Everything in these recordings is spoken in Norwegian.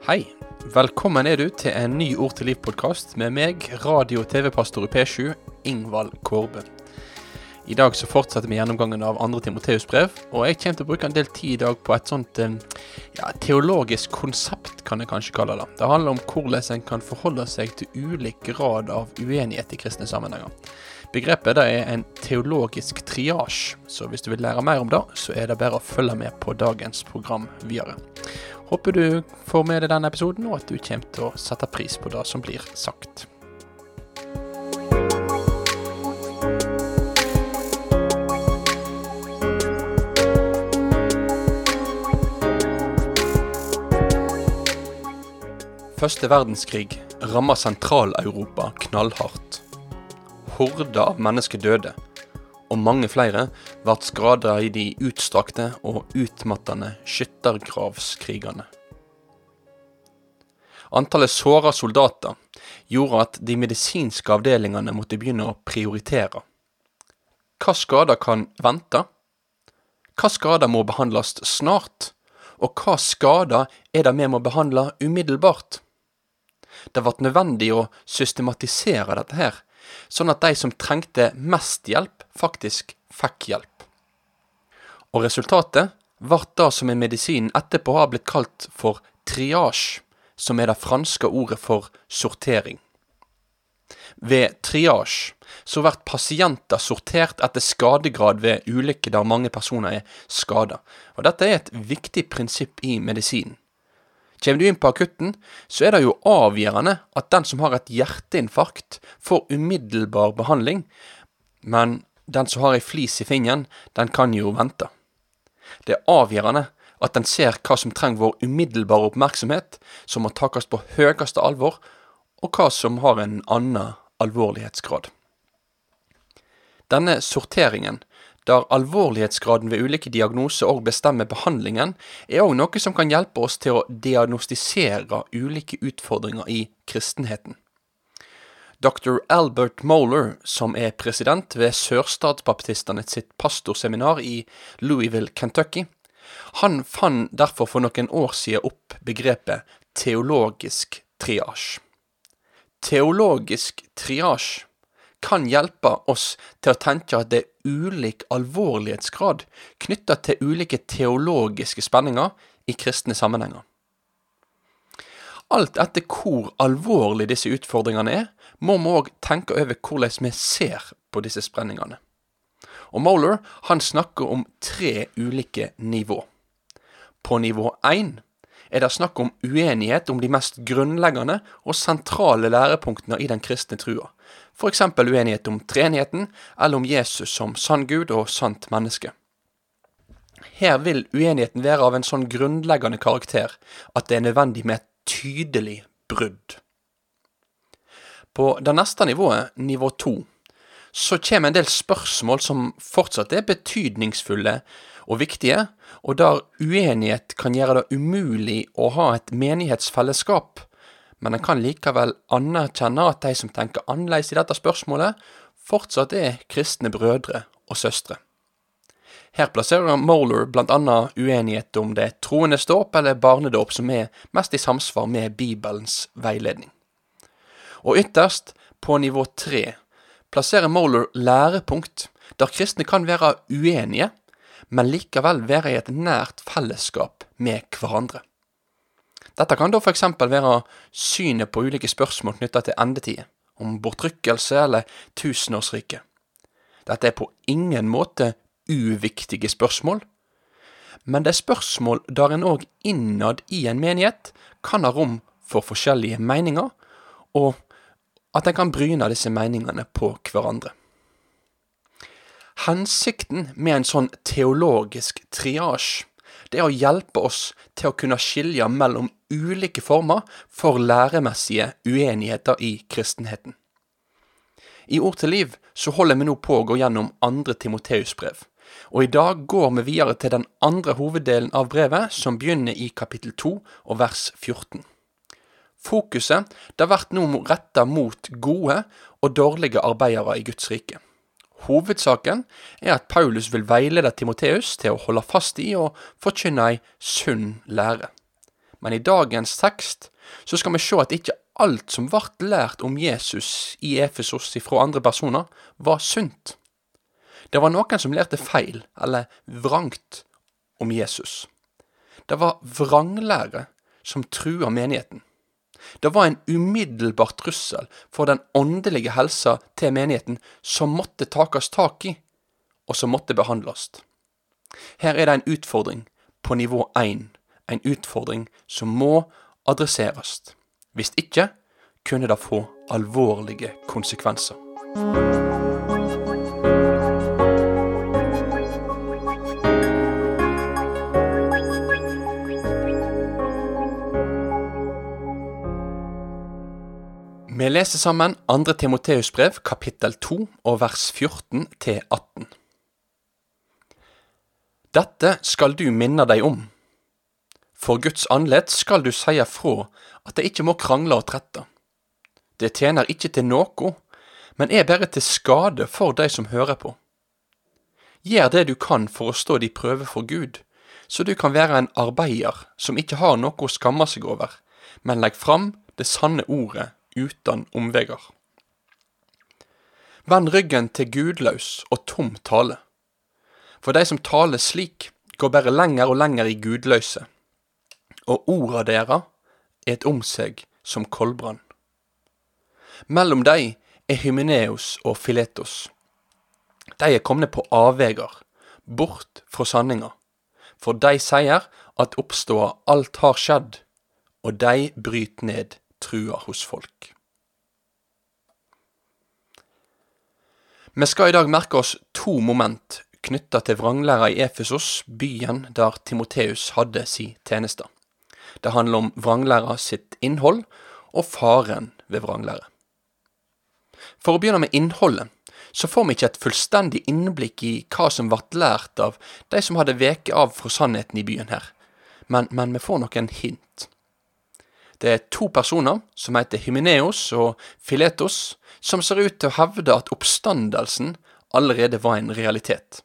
Hei. Velkommen er du til en ny Ord til liv-podkast med meg, radio- og TV-pastor i P7, Ingvald Kårbø. I dag så fortsetter vi gjennomgangen av andre Timoteus brev, og jeg kommer til å bruke en del tid i dag på et sånt eh, ja, teologisk konsept, kan jeg kanskje kalle det. Det handler om hvordan en kan forholde seg til ulik grad av uenighet i kristne sammenhenger. Begrepet det er en teologisk triasj, så hvis du vil lære mer om det, så er det bare å følge med på dagens program videre. Håper du får med deg denne episoden, og at du kommer til å sette pris på det som blir sagt. Første verdenskrig rammer Sentral-Europa knallhardt. Horder av mennesker døde, og mange flere ble skada i de utstrakte og utmattende skyttergravskrigene. Antallet såra soldater gjorde at de medisinske avdelingene måtte begynne å prioritere. Hva skader kan vente? Hva skader må behandles snart? Og hva skader er det vi må behandle umiddelbart? Det ble nødvendig å systematisere dette her, sånn at de som trengte mest hjelp, faktisk fikk hjelp. Og resultatet ble det som i medisinen etterpå har blitt kalt for triasje, som er det franske ordet for sortering. Ved triasje så blir pasienter sortert etter skadegrad ved ulykker der mange personer er skada. Dette er et viktig prinsipp i medisinen. Kommer du inn på akutten, så er det jo avgjørende at den som har et hjerteinfarkt, får umiddelbar behandling, men den som har ei flis i fingeren, den kan jo vente. Det er avgjørende at en ser hva som trenger vår umiddelbare oppmerksomhet, som må takes på høyeste alvor, og hva som har en annen alvorlighetsgrad. Denne sorteringen der alvorlighetsgraden ved ulike diagnoser òg bestemmer behandlingen, er òg noe som kan hjelpe oss til å diagnostisere ulike utfordringer i kristenheten. Dr. Albert Moeller, som er president ved sørstatsbaptistene sitt pastorseminar i Louisville, Kentucky, han fant derfor for noen år siden opp begrepet teologisk triasj. Teologisk triasj kan hjelpe oss til å tenke at det er ulik alvorlighetsgrad knytta til ulike teologiske spenninger i kristne sammenhenger. Alt etter hvor alvorlig disse utfordringene er, må vi òg tenke over hvordan vi ser på disse spenningene. Og Moller han snakker om tre ulike nivå. På nivå én er det snakk om uenighet om de mest grunnleggende og sentrale lærepunktene i den kristne trua, f.eks. uenighet om treenigheten, eller om Jesus som sann Gud og sant menneske. Her vil uenigheten være av en sånn grunnleggende karakter at det er nødvendig med et tydelig brudd. På det neste nivået, nivå to, så kommer en del spørsmål som fortsatt er betydningsfulle og viktige, og der uenighet kan gjøre det umulig å ha et menighetsfellesskap, men en kan likevel anerkjenne at de som tenker annerledes i dette spørsmålet, fortsatt er kristne brødre og søstre. Her plasserer Moller bl.a. uenighet om det er troendes dåp eller barnedåp som er mest i samsvar med Bibelens veiledning. Og ytterst, på nivå tre, plasserer Moller lærepunkt der kristne kan være uenige, men likevel være i et nært fellesskap med hverandre. Dette kan da f.eks. være synet på ulike spørsmål knytta til endetid, om bortrykkelse eller tusenårsriket. Dette er på ingen måte uviktige spørsmål, men det er spørsmål der en òg innad i en menighet kan ha rom for forskjellige meninger, og at en kan bryne disse meningene på hverandre. Hensikten med en sånn teologisk triasj, det er å hjelpe oss til å kunne skilje mellom ulike former for læremessige uenigheter i kristenheten. I Ord til liv så holder vi nå på å gå gjennom andre Timoteus-brev, og i dag går vi videre til den andre hoveddelen av brevet, som begynner i kapittel 2 og vers 14. Fokuset det vært nå retta mot gode og dårlige arbeidere i Guds rike. Hovedsaken er at Paulus vil veilede Timoteus til å holde fast i og forkynne ei sunn lære. Men i dagens tekst så skal vi se at ikke alt som ble lært om Jesus i Efesos fra andre personer, var sunt. Det var noen som lærte feil, eller vrangt, om Jesus. Det var vranglære som trua menigheten. Det var en umiddelbar trussel for den åndelige helsa til menigheten som måtte takes tak i, og som måtte behandles. Her er det en utfordring på nivå 1, en utfordring som må adresseres. Hvis ikke kunne det få alvorlige konsekvenser. Vi leser sammen 2. Timoteus brev, kapittel 2, og vers 14 til 18. Dette skal du minne deg om. For Guds andlet skal du seie fra at de ikke må krangle og trette. Det tjener ikke til noe, men er bare til skade for de som hører på. Gjør det du kan for å stå de prøve for Gud, så du kan være en arbeider som ikke har noe å skamme seg over, men legg fram det sanne ordet uten omveier. Vend ryggen til gudløs og tom tale. For de som taler slik, går bare lenger og lenger i gudløse, og orda deira et om seg som koldbrann. Mellom dei er Hymeneus og Filetos. De er komne på avvegar, bort fra sanninga, for de sier at oppståa alt har skjedd, og de bryter ned trua hos folk. Vi skal i dag merke oss to moment knytta til vranglæra i Efesos, byen der Timoteus hadde si tjeneste. Det handler om vranglæra sitt innhold og faren ved vranglære. For å begynne med innholdet, så får vi ikke et fullstendig innblikk i hva som ble lært av de som hadde veket av fra sannheten i byen her, men, men vi får noen hint. Det er to personer, som heter Hymeneos og Filetos, som ser ut til å hevde at oppstandelsen allerede var en realitet.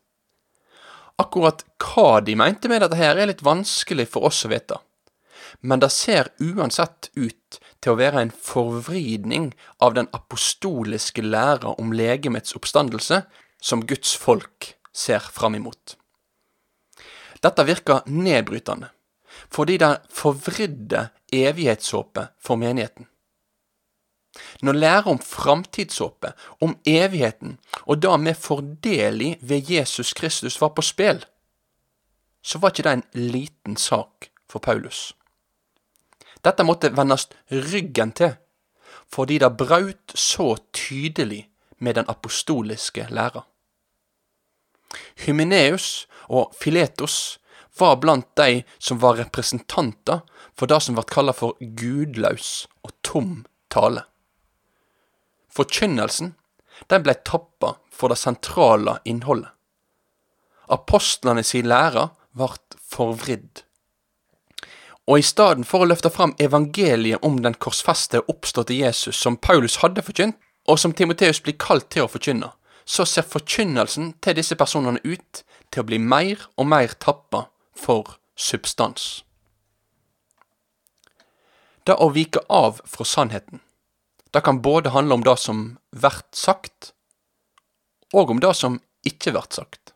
Akkurat hva de mente med dette her, er litt vanskelig for oss å vite. Men det ser uansett ut til å være en forvridning av den apostoliske læra om legemets oppstandelse som Guds folk ser fram imot. Dette virker nedbrytende, fordi det forvridde evighetshåpet for menigheten. Når lære om framtidshåpet, om evigheten, og da med fordelig ved Jesus Kristus var på spill, så var ikke det en liten sak for Paulus. Dette måtte vendes ryggen til, fordi det braut så tydelig med den apostoliske læra. Hymeneus og Filetos var blant de som var representanter for det som ble kalt for gudløs og tom tale. Forkynnelsen ble tappa for det sentrale innholdet. Apostlene sin lære ble forvridd. Og i stedet for å løfte fram evangeliet om den korsfeste og oppståtte Jesus som Paulus hadde forkynt, og som Timoteus blir kalt til å forkynne, så ser forkynnelsen til disse personene ut til å bli mer og mer tappa for substans. Det å vike av fra sannheten, det kan både handle om det som blir sagt, og om det som ikke blir sagt.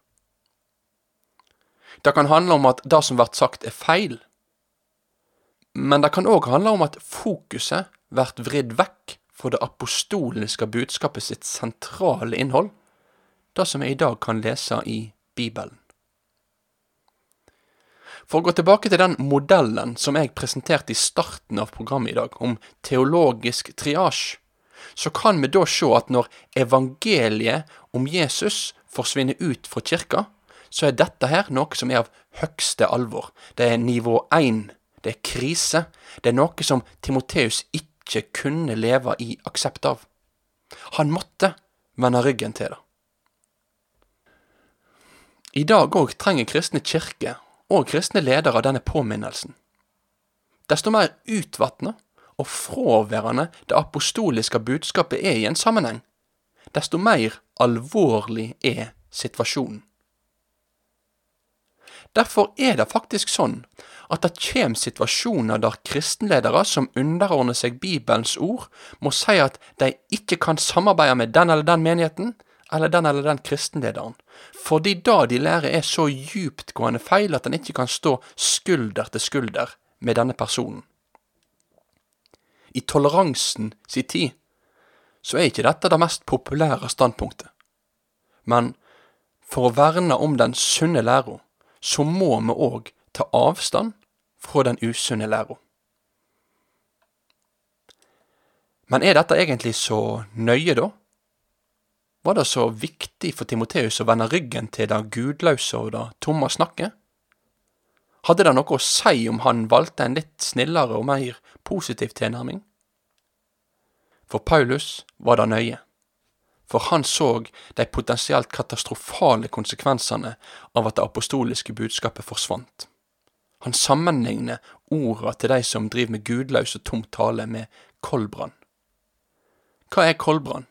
Det kan handle om at det som blir sagt, er feil, men det kan òg handle om at fokuset blir vridd vekk fra det apostoliske budskapet sitt sentrale innhold, det som vi i dag kan lese i Bibelen. For å gå tilbake til den modellen som jeg presenterte i starten av programmet i dag, om teologisk triasj, så kan vi da se at når evangeliet om Jesus forsvinner ut fra kirka, så er dette her noe som er av høgste alvor. Det er nivå én. Det er krise. Det er noe som Timoteus ikke kunne leve i aksept av. Han måtte vende ryggen til det. I dag òg trenger kristne kirker og kristne ledere denne påminnelsen. Desto mer utvatna og fraværende det apostoliske budskapet er i en sammenheng, desto mer alvorlig er situasjonen. Derfor er det faktisk sånn at det kommer situasjoner der kristenledere som underordner seg Bibelens ord, må si at de ikke kan samarbeide med den eller den menigheten, eller den eller den kristenlederen, fordi det de lærer er så djuptgående feil at en ikke kan stå skulder til skulder med denne personen. I toleransen si tid så er ikke dette det mest populære standpunktet. Men for å verne om den sunne læra, så må vi òg ta avstand fra den usunne læra. Men er dette egentlig så nøye, da? Var det så viktig for Timoteus å vende ryggen til det gudløse og det tomme snakket? Hadde det noe å si om han valgte en litt snillere og mer positiv tilnærming? For Paulus var det nøye, for han så de potensielt katastrofale konsekvensene av at det apostoliske budskapet forsvant. Han sammenligner orda til de som driver med gudløs og tom tale, med koldbrann. Hva er koldbrann?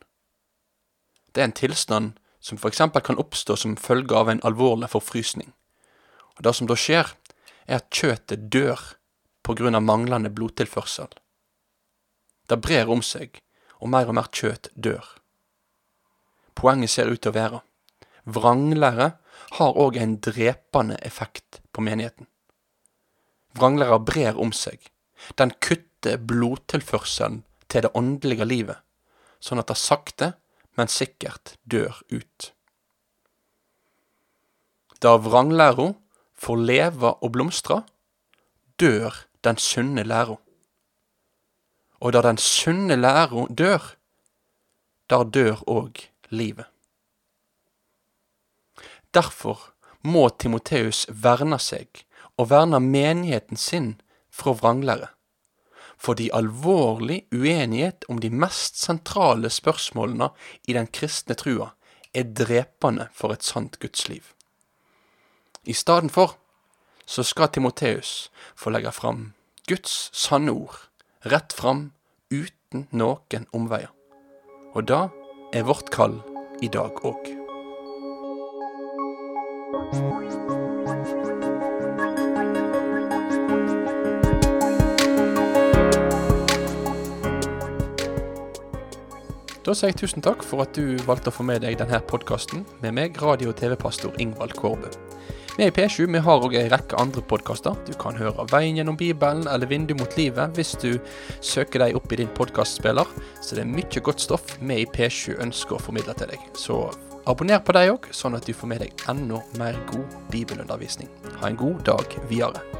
Det er en tilstand som f.eks. kan oppstå som følge av en alvorlig forfrysning. Og Det som da skjer, er at kjøttet dør av manglende blodtilførsel. Det brer om seg, og mer og mer kjøtt dør. Poenget ser ut til å være vranglære har òg en drepende effekt på menigheten. Vranglæra brer om seg. Den kutter blodtilførselen til det åndelige livet, sånn at det sakte men sikkert dør ut. Da vranglæra får leve og blomstre, dør den sunne læra. Og da den sunne læra dør, da dør òg livet. Derfor må Timoteus verne seg og verne menigheten sin fra vranglære fordi alvorlig uenighet om de mest sentrale spørsmålene i den kristne trua er drepende for et sant gudsliv. I stedet for så skal Timoteus få legge fram Guds sanne ord, rett fram, uten noen omveier. Og det er vårt kall i dag òg. Da sier jeg tusen takk for at du valgte å få med deg denne podkasten med meg, radio- og TV-pastor Ingvald Kårbø. Vi i P7 vi har òg en rekke andre podkaster. Du kan høre Veien gjennom Bibelen eller Vindu mot livet hvis du søker deg opp i din podkastspiller. Så det er mye godt stoff vi i P7 ønsker å formidle til deg. Så abonner på deg òg, sånn at du får med deg enda mer god bibelundervisning. Ha en god dag videre.